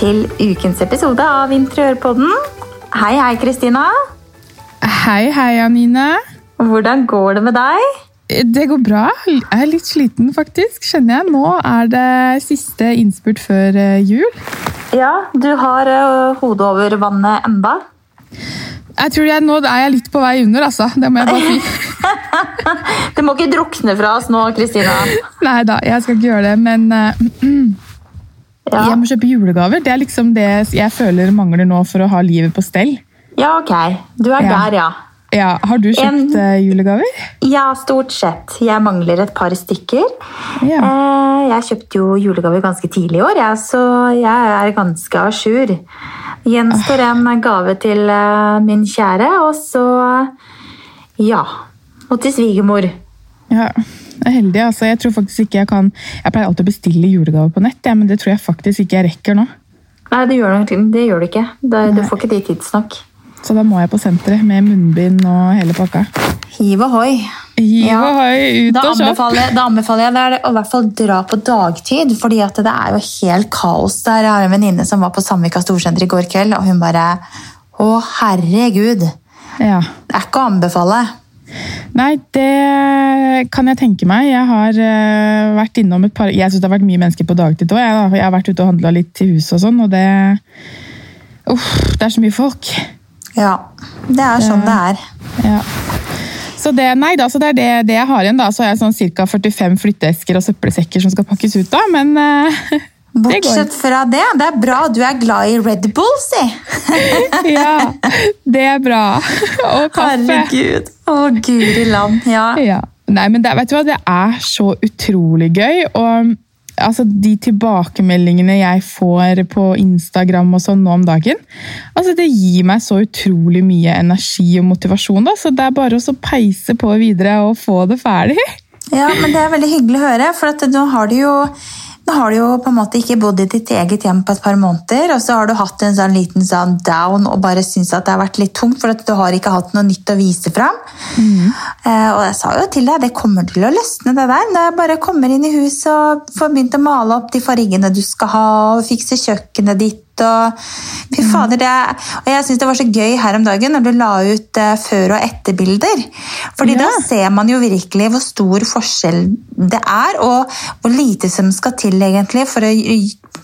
Til ukens episode av Interiørpodden. Hei, hei, Kristina. Hei, hei, Anine. Hvordan går det med deg? Det går bra. Jeg er litt sliten, faktisk. Kjenner jeg. Nå er det siste innspurt før eh, jul. Ja, du har uh, hodet over vannet enda. Jeg tror jeg, Nå er jeg litt på vei under, altså. Det må jeg bare si. det må ikke drukne fra oss nå, Kristina. Nei da, jeg skal ikke gjøre det, men uh, ja. jeg må kjøpe julegaver. Det er liksom det jeg føler mangler nå for å ha livet på stell. Ja, ok. Du er ja. der, ja. Ja, Har du kjøpt en, julegaver? Ja, stort sett. Jeg mangler et par stykker. Ja. Jeg kjøpte jo julegaver ganske tidlig i år, ja, så jeg er ganske à jour. Gjenstår en gave til min kjære, og så ja. Og til svigermor. Ja, jeg er heldig. altså. Jeg tror faktisk ikke jeg kan Jeg pleier alltid å bestille julegaver på nett, ja, men det tror jeg faktisk ikke jeg rekker nå. Nei, det gjør, det gjør du ikke. Du får ikke de tidsnok. Så da må jeg på senteret med munnbind og hele pakka. Hiv ohoi. Hiv ja. ohoi, ut da og kjøp. Da anbefaler jeg deg å i hvert fall dra på dagtid, fordi det er jo helt kaos der. Jeg har en venninne som var på Samvika Storsenter i går kveld, og hun bare Å, herregud. Ja. Det er ikke å anbefale. Nei, det kan jeg tenke meg. Jeg har uh, vært innom et par Jeg syns det har vært mye mennesker på dagtid òg. Jeg, jeg, har vært ute og handla litt til huset og sånn, og det Uff, det er så mye folk. Ja, det er sånn det er. Ja. Så det, nei da, så det er det, det, jeg har igjen. da, Så har jeg sånn ca. 45 flytteesker og søppelsekker som skal pakkes ut. da, men... Bortsett fra det, det er bra du er glad i Red Bull, si! ja, det er bra. Og kaffe. Herregud. Å, guri land. Ja. ja. Nei, men det, vet du hva, det er så utrolig gøy. og altså, de tilbakemeldingene jeg får på Instagram og sånn nå om dagen, altså, det gir meg så utrolig mye energi og motivasjon. Da. Så det er bare å peise på videre og få det ferdig. Ja, men Det er veldig hyggelig å høre, for at nå har du jo nå har du jo på en måte ikke bodd i ditt eget hjem på et par måneder, og så har du hatt en sånn liten sånn down og bare syns at det har vært litt tungt, for at du har ikke hatt noe nytt å vise fram. Mm. Uh, og jeg sa jo til deg det kommer til å løsne, det der. Når jeg bare kommer inn i huset og får begynt å male opp de fargene du skal ha, og fikse kjøkkenet ditt og Fy fader, det Og jeg syns det var så gøy her om dagen når du la ut uh, før- og etterbilder. Fordi ja. da ser man jo virkelig hvor stor forskjell det er, og hvor lite som skal til egentlig for å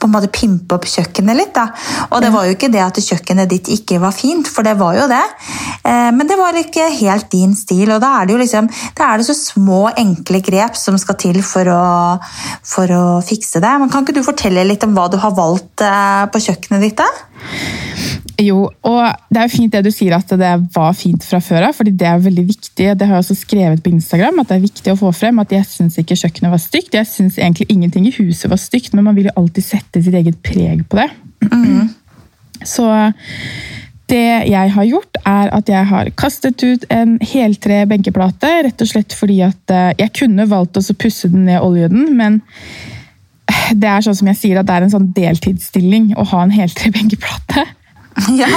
på en måte pimpe opp kjøkkenet litt. da. Og det var jo ikke det at kjøkkenet ditt ikke var fint, for det var jo det. Uh, men det var ikke helt din stil, og da er det jo liksom, da er det så små, enkle grep som skal til for å, for å fikse det. Men Kan ikke du fortelle litt om hva du har valgt uh, på kjøkkenet ditt? da? Jo, og det er jo fint det du sier at det var fint fra før av, fordi det er veldig viktig. Det har jeg også skrevet på Instagram, at det er viktig å få frem at jeg syns ikke kjøkkenet var stygt. Jeg syns egentlig ingenting i huset var stygt, men man vil jo alltid sette sitt eget preg på det. Mm. Så det jeg har gjort, er at jeg har kastet ut en heltre benkeplate, rett og slett fordi at eh, jeg kunne valgt å pusse den ned olje den, men det er sånn som jeg sier, at det er en sånn deltidsstilling å ha en heltrebenkeplate. Ja.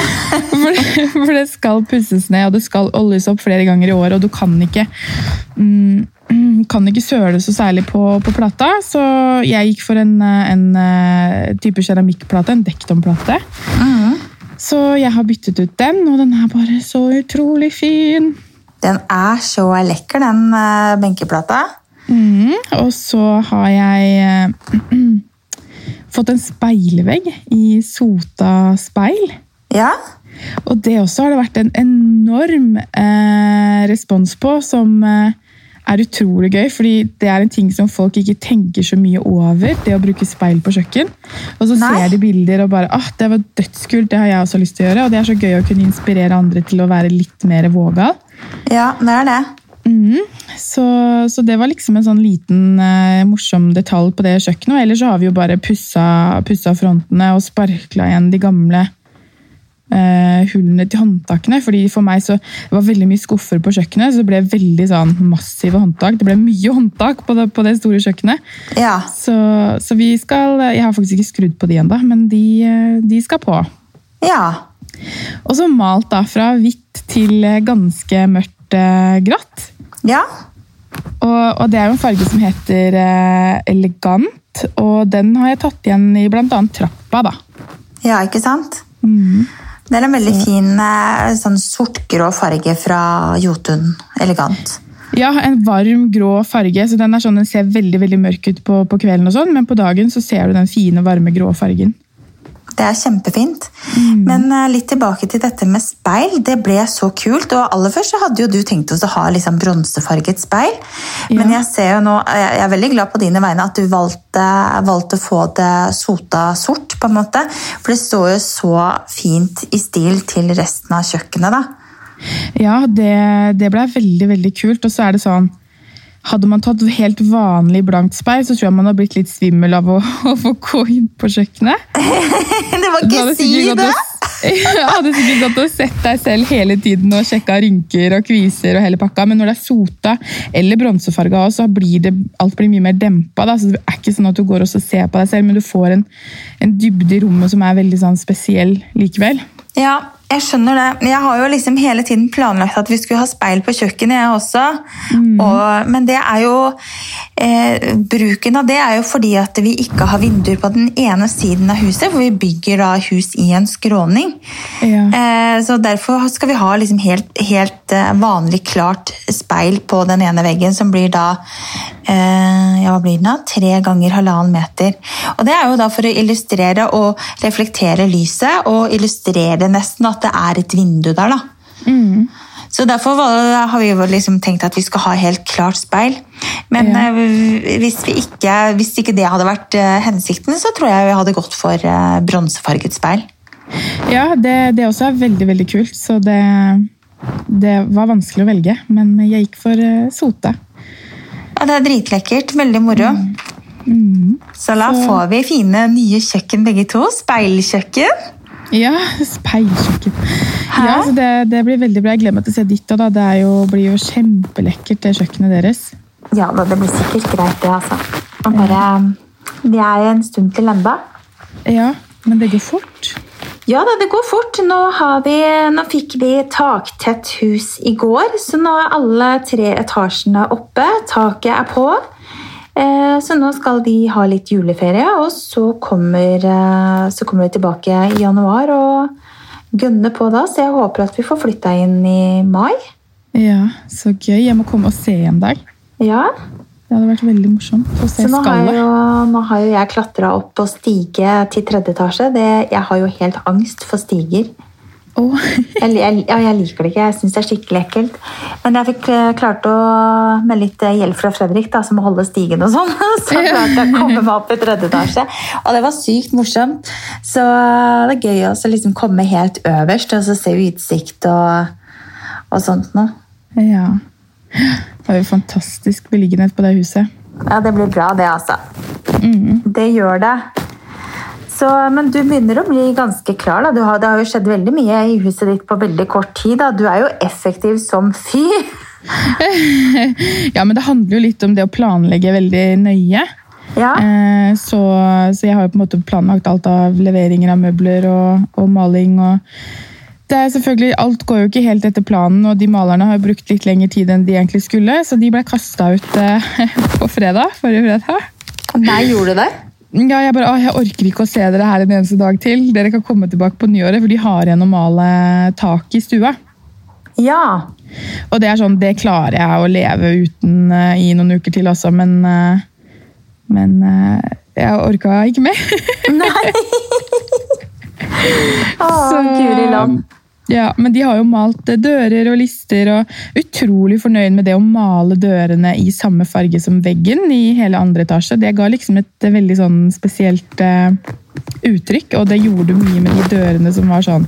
for, for, det skal pusses ned, og det skal oljes opp flere ganger i året, og du kan ikke mm, kan ikke søle så særlig på, på, plata, så jeg gikk for en, en eh, type keramikkplate, en dektomplate. Mm. Så jeg har byttet ut den, og den er bare så utrolig fin. Den er så lekker, den eh, benkeplata. Mm, og så har jeg uh, fått en speilvegg i Sota speil. Ja. Og det også har det vært en enorm eh, respons på, som eh, er utrolig gøy. fordi det er en ting som folk ikke tenker så mye over, det å bruke speil på kjøkken. Og så Nei. ser de bilder og bare ah, det var dødskult, det har jeg også lyst til å gjøre. Og det er så gøy å kunne inspirere andre til å være litt mer vågal. Ja, det er det. Mm, så, så, det var liksom en sånn liten eh, morsom detalj på det kjøkkenet. Og ellers så har vi jo bare pussa, pussa frontene og sparkla igjen de gamle hullene til håndtakene. fordi For meg så det var veldig mye skuffer på kjøkkenet, så det ble veldig sånn massive håndtak. Det ble mye håndtak på det, på det store kjøkkenet. Ja. Så, så, vi skal Jeg har faktisk ikke skrudd på de ennå, men de, eh, de skal på. Ja. Og så malt da fra hvitt til ganske mørkt eh, grått. Ja. Og, og, det er jo en farge som heter eh, elegant. og den har jeg tatt igjen i bl.a. trappa. da. Ja, ikke sant? Mm. Det er en veldig fin eh, sånn sortgrå farge fra Jotun Elegant. Ja, en varm, grå farge. så Den er sånn, den ser veldig veldig mørk ut på, på kvelden, og sånn, men på dagen så ser du den fine, varme, grå fargen. Det er kjempefint. Men eh, litt tilbake til dette med speil. Det ble så kult. Og aller først så hadde jo du tenkt oss å ha liksom bronsefarget speil. Men jeg ser jo nå, jeg er veldig glad på dine vegne at du valgte, valgte å få det sota sort, på en måte. For det står jo så fint i stil til resten av kjøkkenet, da. Ja, det, det ble veldig, veldig kult. Og så er det sånn Hadde man tatt helt vanlig blankt speil, så tror jeg man hadde blitt litt svimmel av å, å få gå inn på kjøkkenet. det var ikke si det! Jeg hadde sikkert gått og sett deg selv hele tiden og sjekka rynker og kviser og hele pakka, men når det er sota eller bronsefarga så blir det, alt blir mye mer dempa. Da. Så det er ikke sånn at du går og ser på deg selv, men du får en, en dybde i rommet som er veldig sånn spesiell likevel. Ja, jeg skjønner det. Jeg har jo liksom hele tiden planlagt at vi skulle ha speil på kjøkkenet, jeg også. Og, men det er jo eh, Bruken av det er jo fordi at vi ikke har vinduer på den ene siden av huset, for vi bygger da hus i en skråning. Ja. Eh, så derfor skal vi ha liksom helt, helt eh, vanlig klart speil på den ene veggen, som blir da eh, ja, hva blir den da? tre ganger halvannen meter. Og det er jo da for å illustrere og reflektere lyset, og illustrere nesten at det er et vindu der. da. Så derfor var- har vi liksom tenkt at vi skal ha helt klart speil. Men Ja. eh, hvis, vi ikke, hvis ikke det hadde vært eh, hensikten, så tror jeg vi hadde gått for eh, bronsefarget speil. Ja, det, det også er veldig, veldig kult, så det, det var vanskelig å velge, men jeg gikk for sote. Ja, det er dritlekkert. Veldig moro. Så da Så- får vi fine nye kjøkken begge to. Speilkjøkken. Ja, speilkjøkken. Ja, så det, det blir veldig bra. Jeg gleder meg til å se ditt òg. Det er jo, blir jo kjempelekkert, det kjøkkenet deres. Ja da, det blir sikkert greit, det, altså. Bare Vi er en stund til enda. Ja, men det går fort. Ja da, det går fort. Nå, har vi, nå fikk vi taktett hus i går, så nå er alle tre etasjene oppe. Taket er på. Eh, Så nå skal de ha litt juleferie, og så kommer, eh, så kommer de tilbake i januar og gønner på da. Så jeg håper at vi får flytta inn i mai. Ja, så gøy. Jeg må komme og se en dag. Ja, Det hadde vært veldig morsomt å se Så nå har, skallet. jo, nå har jo jeg klatra opp på stige til tredje etasje. Det, jeg har jo helt angst for stiger. Åh, Jeg, jeg, ja, jeg liker det ikke. Jeg syns det er skikkelig ekkelt. Men jeg fikk eh, klart å, med litt eh, hjelp fra Fredrik, da, som må holde stigen og sånn, så klarte jeg å komme meg opp i tredje etasje. Og det var sykt morsomt. Så det er gøy også liksom komme helt øverst og så se utsikt og, og sånt noe. ja. Det er jo fantastisk beliggenhet på det huset. Ja, det blir bra, det, altså. Det gjør det. Så, men du begynner å bli ganske klar. Da. Du har, det har jo skjedd veldig mye i huset ditt på veldig kort tid. Da. Du er jo effektiv som fy. Ja, men det handler jo litt om det å planlegge veldig nøye. Ja. Eh, Så, så jeg har jo på en måte planlagt alt av leveringer av møbler og, og maling. og det er selvfølgelig, Alt går jo ikke helt etter planen, og de malerne har brukt litt lengre tid enn de egentlig skulle, så de ble kasta ut eh, på fredag. forrige fredag. Nei, gjorde du det? Ja, jeg bare, jeg orker ikke å se dere her en eneste dag til. Dere kan komme tilbake på nyåret, for de har igjen å male tak i stua. Ja. Og det er sånn, det klarer jeg å leve uten uh, i noen uker til også, men, uh, men uh, jeg orka ikke mer. Nei. Å, Så- Guri land. Ja, men de har jo malt eh, dører og lister, og utrolig fornøyd med det å male dørene i samme farge som veggen i hele andre etasje. Det ga liksom et eh, veldig sånn spesielt eh, uttrykk, og det gjorde mye med de dørene som var sånn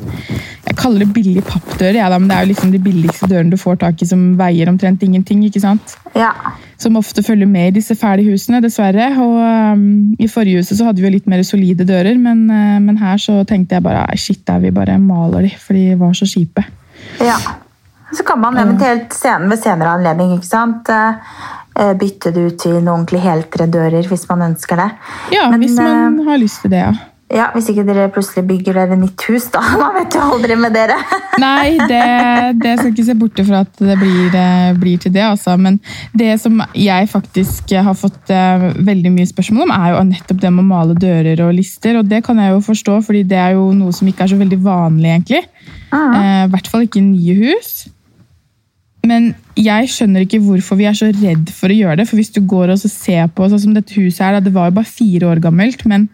Jeg kaller det billige pappdører, ja, da, men det er jo liksom de billigste dørene du får tak i som veier omtrent ingenting. ikke sant? Ja. Som ofte følger med i disse fæle husene, dessverre. Og um, I forrige huset så hadde vi jo litt mer solide dører, men, uh, men her så tenkte jeg bare "Ai, shit, der vi bare maler de, for de var så kjipe. ja. Så kan man eventuelt sen ved senere anledning ikke sant? eh, bytte det ut til noen ordentlig heltre dører hvis man ønsker det. Ja, Men, hvis man har lyst til det, ja. Eh, Ja, Hvis ikke dere plutselig bygger dere nytt hus, da. Man vet jo aldri med dere. Nei, det, det skal ikke se borte fra at det blir, eh, blir, til det. altså. Men det som jeg faktisk har fått uh, veldig mye spørsmål om, er jo nettopp det med å male dører og lister. Og det kan jeg jo forstå, fordi det er jo noe som ikke er så veldig vanlig, egentlig. I uh, hvert fall ikke i nye hus. Men jeg skjønner ikke hvorfor vi er så redd for å gjøre det. For hvis du går og ser på sånn som dette huset her, det var jo bare fire år gammelt, men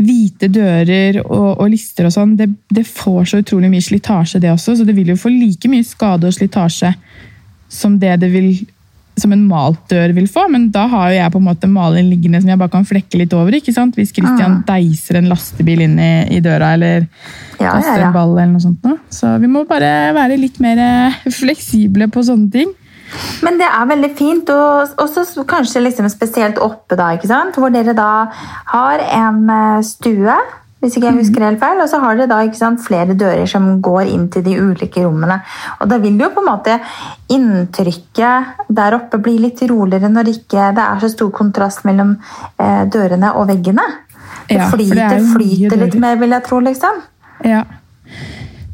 hvite dører og, og lister og sånn, det, det, får så utrolig mye slitasje, det også. Så det vil jo få like mye skade og slitasje som det det vil som en malt dør vil få, men da har jo jeg på en måte maling liggende som jeg bare kan flekke litt over. ikke sant? Hvis Christian ah. deiser en lastebil inn i, i døra eller ja, kaster ja, ja. en ball. eller noe sånt. Så vi må bare være litt mer fleksible på sånne ting. Men det er veldig fint, og også kanskje liksom spesielt oppe, da, ikke sant? hvor dere da har en eh, stue, hvis ikke jeg mhm. husker helt feil, og så har dere da sant, flere dører som går inn til de ulike rommene. Og da vil jo på en måte inntrykket der oppe bli litt roligere når ikke det er så stor kontrast mellom eh, dørene og veggene. Det ja, flyter, det flyter litt mer, vil jeg tro, liksom. Ja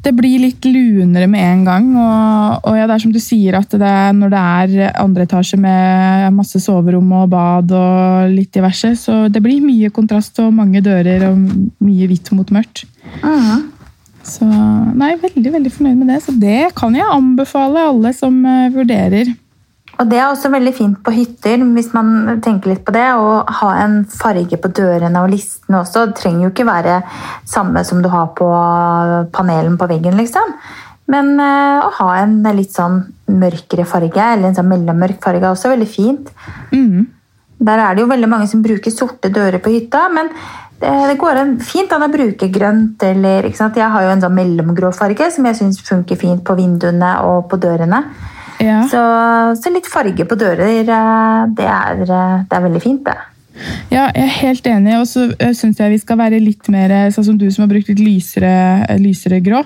det blir litt lunere med en gang. Og, og ja, det er som du sier, at det når det er andre etasje med masse soverom og bad og litt diverse, så det blir mye kontrast og mange dører og mye hvitt mot mørkt. Uh Så nei, veldig, veldig fornøyd med det. Så det kan jeg anbefale alle som uh, vurderer. Og Det er også veldig fint på hytter, hvis man tenker litt på det. Å ha en farge på dørene og listene også. Det trenger jo ikke være samme som du har på panelen på veggen, liksom. Men uh, å ha en litt sånn mørkere farge, eller en sånn mellommørk farge, er også veldig fint. Mm. Der er det jo veldig mange som bruker sorte dører på hytta, men det, det går fint an å bruke grønt. eller, Jeg har jo en sånn mellomgrå farge som jeg syns funker fint på vinduene og på dørene. Ja. Så, så, litt farge på dører, eh, det er, eh, det er veldig fint, det. Ja, jeg er helt enig. Og så eh, syns jeg vi skal være litt mer sånn som du som har brukt litt lysere, lysere grå.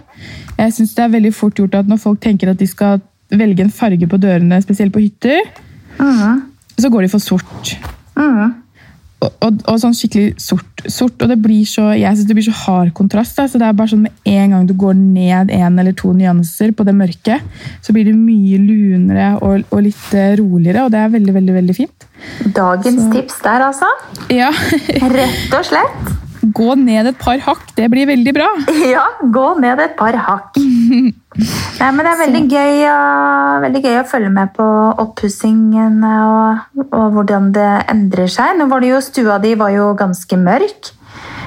Jeg syns det er veldig fort gjort at når folk tenker at de skal velge en farge på dørene, spesielt på hytter, mm. så går de for sort. Mm og, og, og, sånn skikkelig sort, sort. Og det blir så jeg synes det blir så hard kontrast. Da. så det er bare sånn Med en gang du går ned en eller to nyanser på det mørke, så blir det mye lunere og, og litt eh, roligere, og det er veldig, veldig, veldig fint. Dagens så. tips der, altså. Ja. Rett og slett. Gå ned et par hakk, det blir veldig bra. Ja, gå ned et par hakk. Nei, men Det er veldig gøy, å, veldig gøy, å følge med på oppussingen og, og, hvordan det endrer seg. Nå var det jo, Stua di var jo ganske mørk,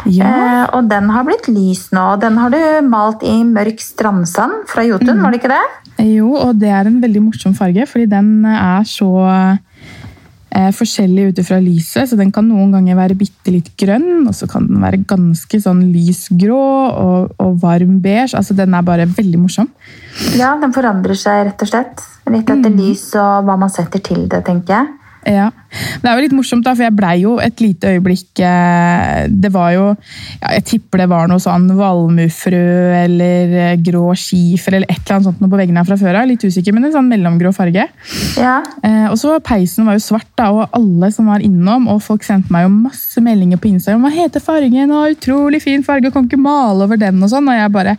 ja. eh, og den har blitt lys nå. Den har du malt i mørk strandsand fra Jotun, mm. var det ikke det? Jo, og det er en veldig morsom farge, fordi den er så forskjellig ut ifra lyset. Så den kan noen ganger være bitte litt grønn, og så kan den være ganske sånn lysgrå og, og varm beige. Altså, den er bare veldig morsom. Ja, den forandrer seg rett og slett. Litt etter mm. lys og hva man setter til det, tenker jeg. Ja. Det er jo litt morsomt, da, for jeg blei jo et lite øyeblikk eh, Det var jo ja, Jeg tipper det var noe sånn valmuefrø eller eh, grå skifer eller et eller annet sånt på veggene her fra før av. Litt usikker, men en sånn mellomgrå farge. Ja. Eh, og så Peisen var jo svart, da, og alle som var innom, og folk sendte meg jo masse meldinger på Instagram. Hva heter fargen? Og utrolig fin farge, kan ikke male over den og sånn. Og jeg bare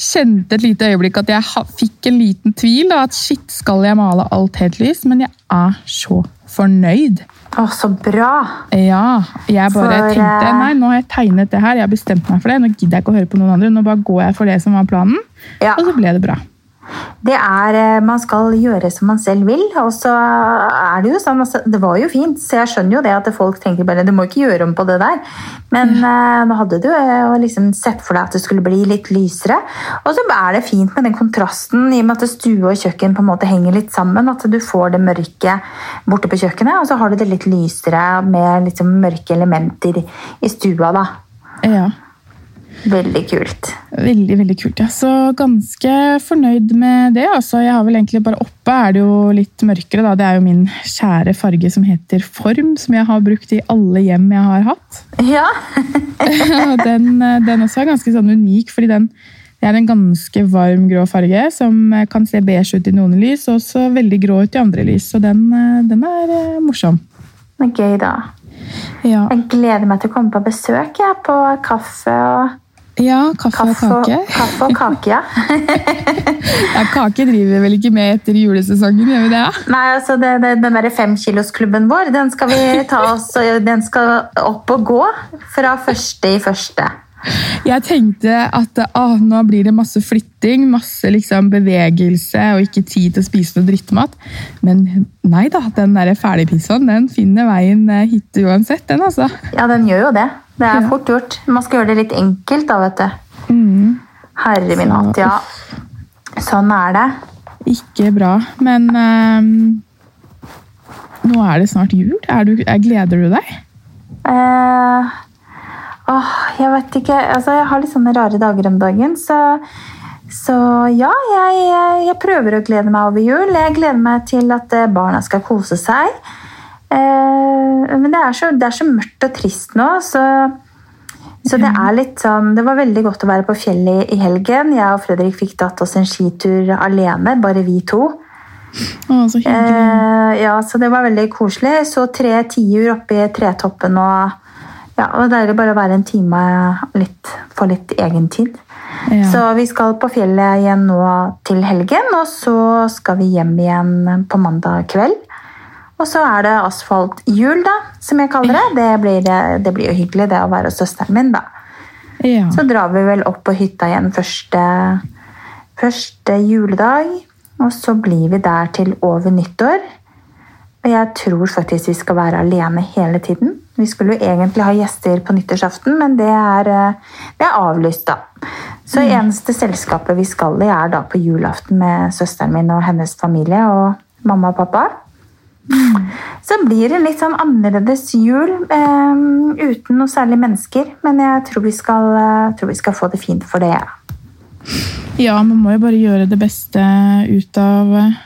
kjente et lite øyeblikk at jeg fikk en liten tvil. da, At shit, skal jeg male alt helt lyst? Men jeg er så fornøyd. Å, så bra! Ja. Jeg bare for, tenkte nei, nå har jeg tegnet det her, jeg har bestemt meg for det. Nå gidder jeg ikke å høre på noen andre, nå bare går jeg for det som var planen. Ja. Og så ble det bra det er eh, Man skal gjøre som man selv vil. Og så er det jo sånn altså, Det var jo fint, så jeg skjønner jo det at folk tenker bare du må ikke gjøre om på det der. Men mm. nå hadde du jo liksom sett for deg at det skulle bli litt lysere. Og så er det fint med den kontrasten i og med at stue og kjøkken på en måte henger litt sammen. At du får det mørke borte på kjøkkenet, og så har du det litt lysere med liksom mørke elementer i stua. da. Ja. Veldig kult. Veldig, veldig kult, ja. Så ganske fornøyd med det. Altså, jeg har vel egentlig bare Oppe er det jo litt mørkere, da. Det er jo min kjære farge som heter Form, som jeg har brukt i alle hjem jeg har hatt. Ja. den, den, også er ganske sånn unik, fordi den det er en ganske varm grå farge som kan se beige ut i noen lys, og også veldig grå ut i andre lys. Så den, den er eh, morsom. Det er gøy, da. Ja. Jeg gleder meg til å komme på besøk jeg, på kaffe og, ja, kaffe kaffe og, kake. kaffe og kake. Ja. Ja, kake driver vel ikke med etter julesesongen, gjør vi det? Ja? Nei, altså det, det, Den der femkilosklubben vår den skal vi ta oss, den skal opp og gå fra første i første. Jeg tenkte at å, nå blir det masse flytting, masse liksom bevegelse og ikke tid til å spise noe drittmat. Men nei da, den ferdigpizzaen den finner veien eh, hit uansett, den altså. Ja, den gjør jo det. Det er fort gjort. Man skal gjøre det litt enkelt, da, vet du. Mm, Herre min hatt, ja. Sånn er det. ikke bra. Men ehm, nå er det snart jul. Du, er, gleder du deg? Eh, åh, jeg vet ikke. Altså, jeg har litt sånne rare dager om dagen, så, så ja, jeg, jeg prøver å glede meg over jul. Jeg gleder meg til at eh, barna skal kose seg. Eh, men det er, så, det er så mørkt og trist nå, så, så det er litt sånn Det var veldig godt å være på fjellet i helgen. Jeg og Fredrik fikk tatt oss en skitur alene, bare vi to. Å, så. Eh, ja, så det var veldig koselig. Så tre tiur oppe i tretoppen og ja, var deilig bare å være en time litt, få litt egentid. Ja. Så vi skal på fjellet igjen nå til helgen, og så skal vi hjem igjen på mandag kveld. Og så er det asfalthjul, da, som jeg kaller det. Det blir, det blir jo hyggelig, det å være hos søsteren min, da. ja. Så drar vi vel opp på hytta igjen første, første juledag. Og så blir vi der til over nyttår. Og jeg tror faktisk vi skal være alene hele tiden. Vi skulle jo egentlig ha gjester på nyttårsaften, men det er, eh, det er avlyst, da. Så eneste selskapet vi skal i, er da på julaften med søsteren min og hennes familie og mamma og pappa. Så blir det litt sånn annerledes jul eh, uten noe særlig mennesker. Men jeg tror vi skal, eh, tror vi skal få det fint for det. ja, man må jo bare gjøre det beste ut av eh,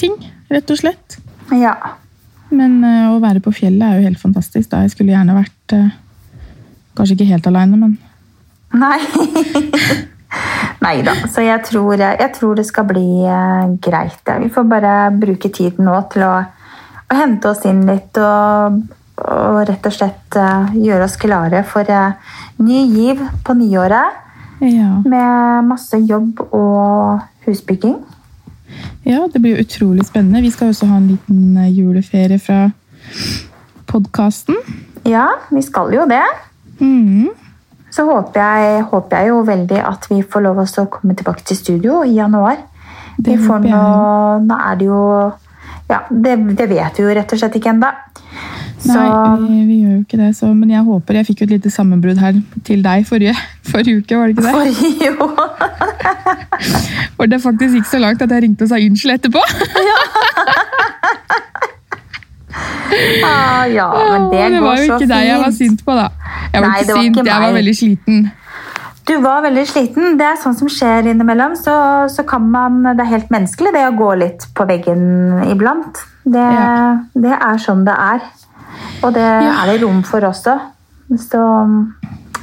ting, rett og slett. Ja. Men eh, å være på fjellet er jo helt fantastisk. da. Jeg skulle gjerne vært eh, Kanskje ikke helt aleine, men Nei. Nei da. Så jeg tror, jeg tror det skal bli eh, greit. Vi får bare bruke tiden nå til å, å hente oss inn litt og, og rett og slett eh, gjøre oss klare for eh, ny giv på nyåret. ja. Med masse jobb og husbygging. ja, det blir utrolig spennende. Vi skal også ha en liten eh, juleferie fra podkasten. Ja, vi skal jo det. Mm. Så håper jeg, håper jeg jo veldig at vi får lov til å komme tilbake til studio i januar. Nå, nå er det jo Ja, det, det vet vi jo rett og slett ikke ennå. Nei, vi, gjør jo ikke det, så, men jeg håper Jeg fikk jo et lite sammenbrudd her til deg forrige, forrige uke, var det ikke det? Forrige, jo Hvor det faktisk gikk så langt at jeg ringte og sa unnskyld etterpå. ah, Ja, men det, det går var jo ikke deg jeg var sint på, da. Jeg var Nei, ikke sint, var ikke jeg var veldig sliten. Du var veldig sliten. Det er sånn som skjer innimellom. Så, så kan man, Det er helt menneskelig det å gå litt på veggen iblant. Det, Ja. det er sånn det er. Og det Ja. er det rom for også. Så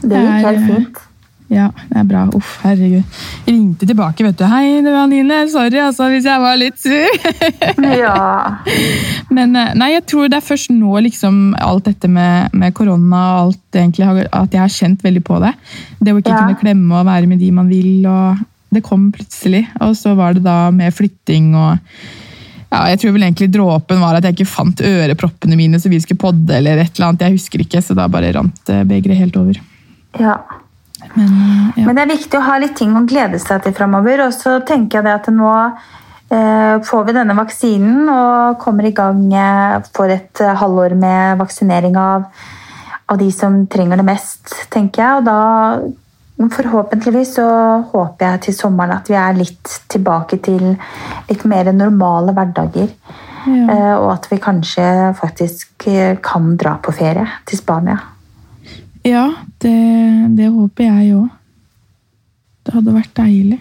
det gikk helt fint. Ja, det er bra. Uff, herregud. Jeg ringte tilbake, vet du. Hei, det var Anine. Sorry altså, hvis jeg var litt sur. Ja. Men eh, nei, jeg tror det er først nå liksom alt dette med, med korona og alt egentlig, at jeg har kjent veldig på det. Det å ikke Ja. kunne klemme og være med de man vil. og Det kom plutselig. Og så var det da med flytting og ja, Jeg tror vel egentlig dråpen var at jeg ikke fant øreproppene mine så vi skulle podde. eller et eller annet, Jeg husker ikke, så da bare rant eh, begeret helt over. ja. Men eh, ja. Men det er viktig å ha litt ting å glede seg til framover. Og så tenker jeg det at nå eh, får vi denne vaksinen og kommer i gang eh, for et eh, halvår med vaksinering av, av de som trenger det mest, tenker jeg. Og da forhåpentligvis så håper jeg til sommeren at vi er litt tilbake til litt mer normale hverdager. Ja. Eh, og at vi kanskje faktisk kan dra på ferie til Spania. Ja, det, det håper jeg òg. Det hadde vært deilig.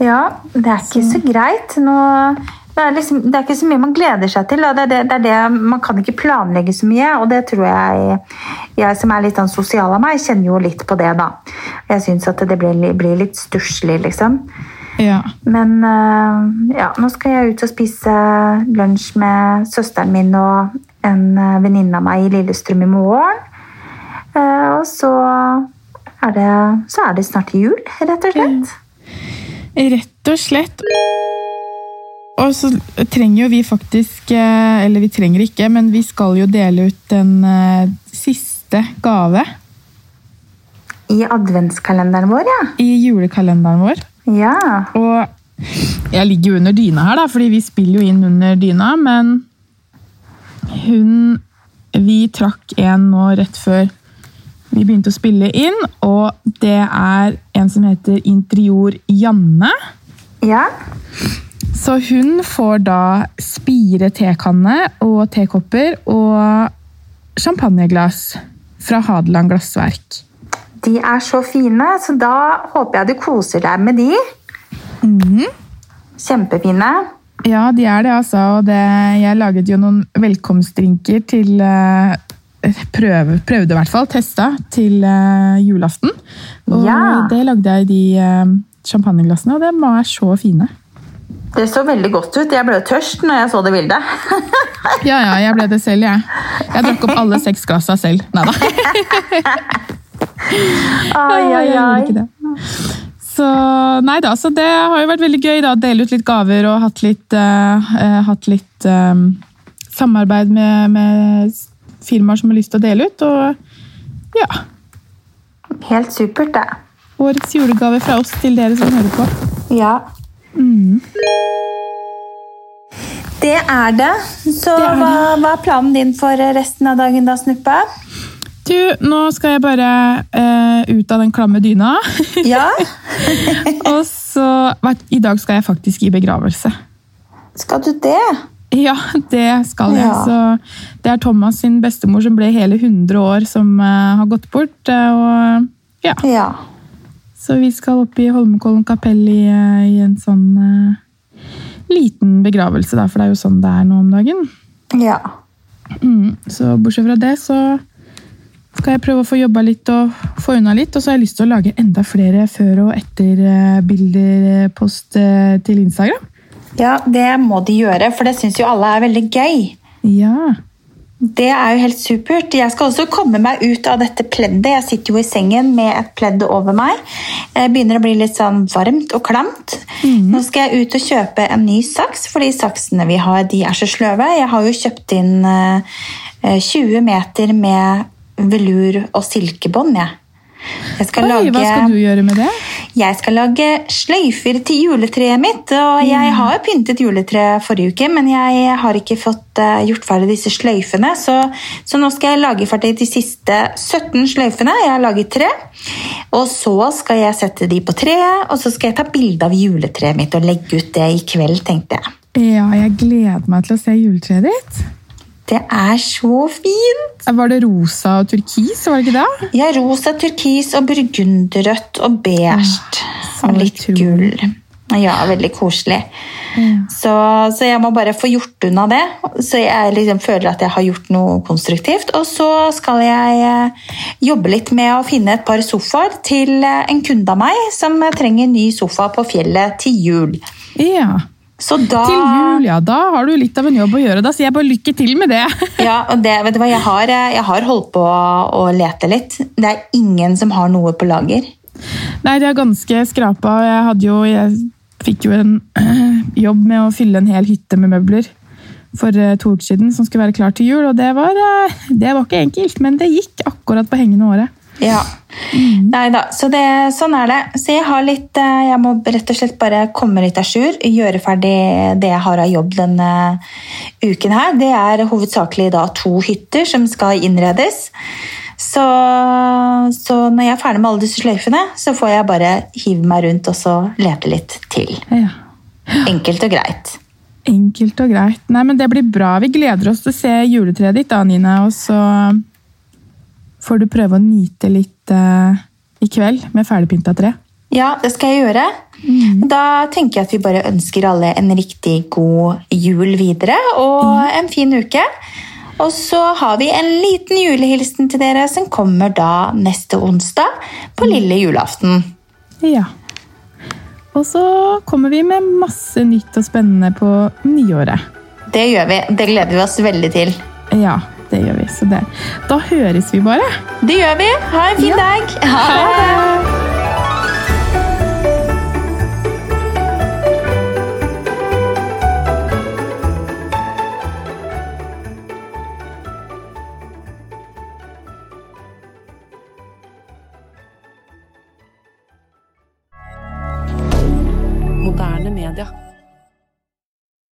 Ja, det er ikke så greit. Nå, det, er liksom, det er ikke så mye man gleder seg til. Det er det, det er det, man kan ikke planlegge så mye, og det tror jeg Jeg som er litt sånn sosial av meg, kjenner jo litt på det, da. Jeg syns at det blir, blir litt stusslig, liksom. Ja. Men øh, ja, nå skal jeg ut og spise lunsj med søsteren min og en eh, venninne av meg i Lillestrøm i morgen. Eh, og så er, det, så er det snart jul, rett og slett. Rett og slett. Og så trenger jo vi faktisk eh, Eller vi trenger ikke, men vi skal jo dele ut en eh, siste gave I adventskalenderen vår, ja. i julekalenderen vår. Ja. Og jeg ligger jo under dyna her, da, fordi vi spiller jo inn under dyna, men hun Vi trakk en nå rett før vi begynte å spille inn, og det er en som heter Interior Janne. Ja. Så hun får da spire tekanne og tekopper og champagneglass fra Hadeland Glassverk. De er så fine, så da håper jeg du koser deg med de. Kjempefine. Ja, de er det, altså. Og det, jeg laget jo noen velkomstdrinker til eh, prøve, Prøvde i hvert fall, testa til uh, julaften. Og Ja. det lagde jeg i de uh, champagneglassene, og de var så fine. Det så veldig godt ut. Jeg ble tørst når jeg så det bildet. Ja, ja, jeg ble det selv, jeg. Jeg drakk opp alle seks glassa selv. Nei da. Ai, ai, ai. Så nei da, så det har jo vært veldig gøy da, å dele ut litt gaver og hatt litt, eh, hatt litt um, samarbeid med, med firmaer som har lyst til å dele ut. Og ja, Helt supert, det. årets julegave fra oss til dere som hører på. Ja. Det er det. Så Det er det. Hva, hva er planen din for resten av dagen, da, Snuppe? Du, nå skal jeg bare eh, ut av den klamme dyna. Ja? og så I dag skal jeg faktisk i begravelse. Skal du det? Ja, det skal jeg. Ja. Så det er Thomas sin bestemor som ble hele 100 år, som uh, har gått bort. eh, og ja, Ja. Så vi skal opp i Holmenkollen kapell i, eh, i en sånn uh, liten begravelse, da, for det er jo sånn det er nå om dagen. Ja. Mm, så bortsett fra det, så skal jeg prøve å få jobba litt og få unna litt. Og så har jeg lyst til å lage enda flere før- og etterbilder post til Instagram. Ja, det må de gjøre, for det syns jo alle er veldig gøy. Ja. Det er jo helt supert. Jeg skal også komme meg ut av dette pleddet. Jeg sitter jo i sengen med et pledd over meg. Det begynner å bli litt sånn varmt og klamt. Nå skal jeg ut og kjøpe en ny saks, fordi saksene vi har, de er så sløve. Jeg har jo kjøpt inn eh, eh, 20 meter med velur og silkebånd, jeg. Jeg skal Oi, lage... hva skal du gjøre med det? Jeg skal lage sløyfer til juletreet mitt, og jeg har pyntet juletreet forrige uke, men jeg har ikke fått eh, gjort ferdig disse sløyfene, så, så nå skal jeg lage ferdig de siste 17 sløyfene. Jeg har laget tre, og så skal jeg sette de på treet, og så skal jeg ta bilde av juletreet mitt og legge ut det i kveld, tenkte jeg. Ja, jeg gleder meg til å se juletreet ditt. Det er så fint! Var det rosa og turkis, var det ikke det? Ja, rosa, turkis og burgunderrødt og beige. så og litt gull. Ja, veldig koselig. Så, så jeg må bare få gjort unna det, så jeg liksom føler at jeg har gjort noe konstruktivt. Og så skal jeg eh, jobbe litt med å finne et par sofaer til eh, en kunde av meg som trenger ny sofa på fjellet til jul. Ja. Så da Til jul, ja. Da har du litt av en jobb å gjøre. Da sier jeg bare lykke til med det. Ja, og det, vet du hva, jeg har, eh, jeg har holdt på å lete litt. Det er ingen som har noe på lager. Nei, det er ganske skrapa. Jeg hadde jo Jeg fikk jo en jobb med å fylle en hel hytte med møbler for eh, to uker siden, som skulle være klar til jul, og det var, eh, det var ikke enkelt, men det gikk akkurat på hengende året. Ja. Nei da, så det, sånn er det. Så jeg har litt eh, Jeg må rett og slett bare komme litt à jour. Gjøre ferdig det jeg har av jobb denne uken her. Det er hovedsakelig da to hytter som skal innredes. Så, så når jeg er ferdig med alle disse sløyfene, så får jeg bare hive meg rundt og så lete litt til. Ja. Enkelt og greit. Enkelt og greit. Nei, men Det blir bra. Vi gleder oss til å se juletreet ditt, da, Nina. Og så får du prøve å nyte litt eh, i kveld med ferdigpynta tre. Ja, det skal jeg gjøre. Da tenker jeg at vi bare ønsker alle en riktig god jul videre og en fin uke. Og så har vi en liten julehilsen til dere som kommer da neste onsdag på lille julaften. Ja. Og så kommer vi med masse nytt og spennende på nyåret. Det gjør vi. Det gleder vi oss veldig til. Ja, det gjør vi. Så det. Da høres vi bare. Det gjør vi. Ha en fin Ja. dag. Ha det.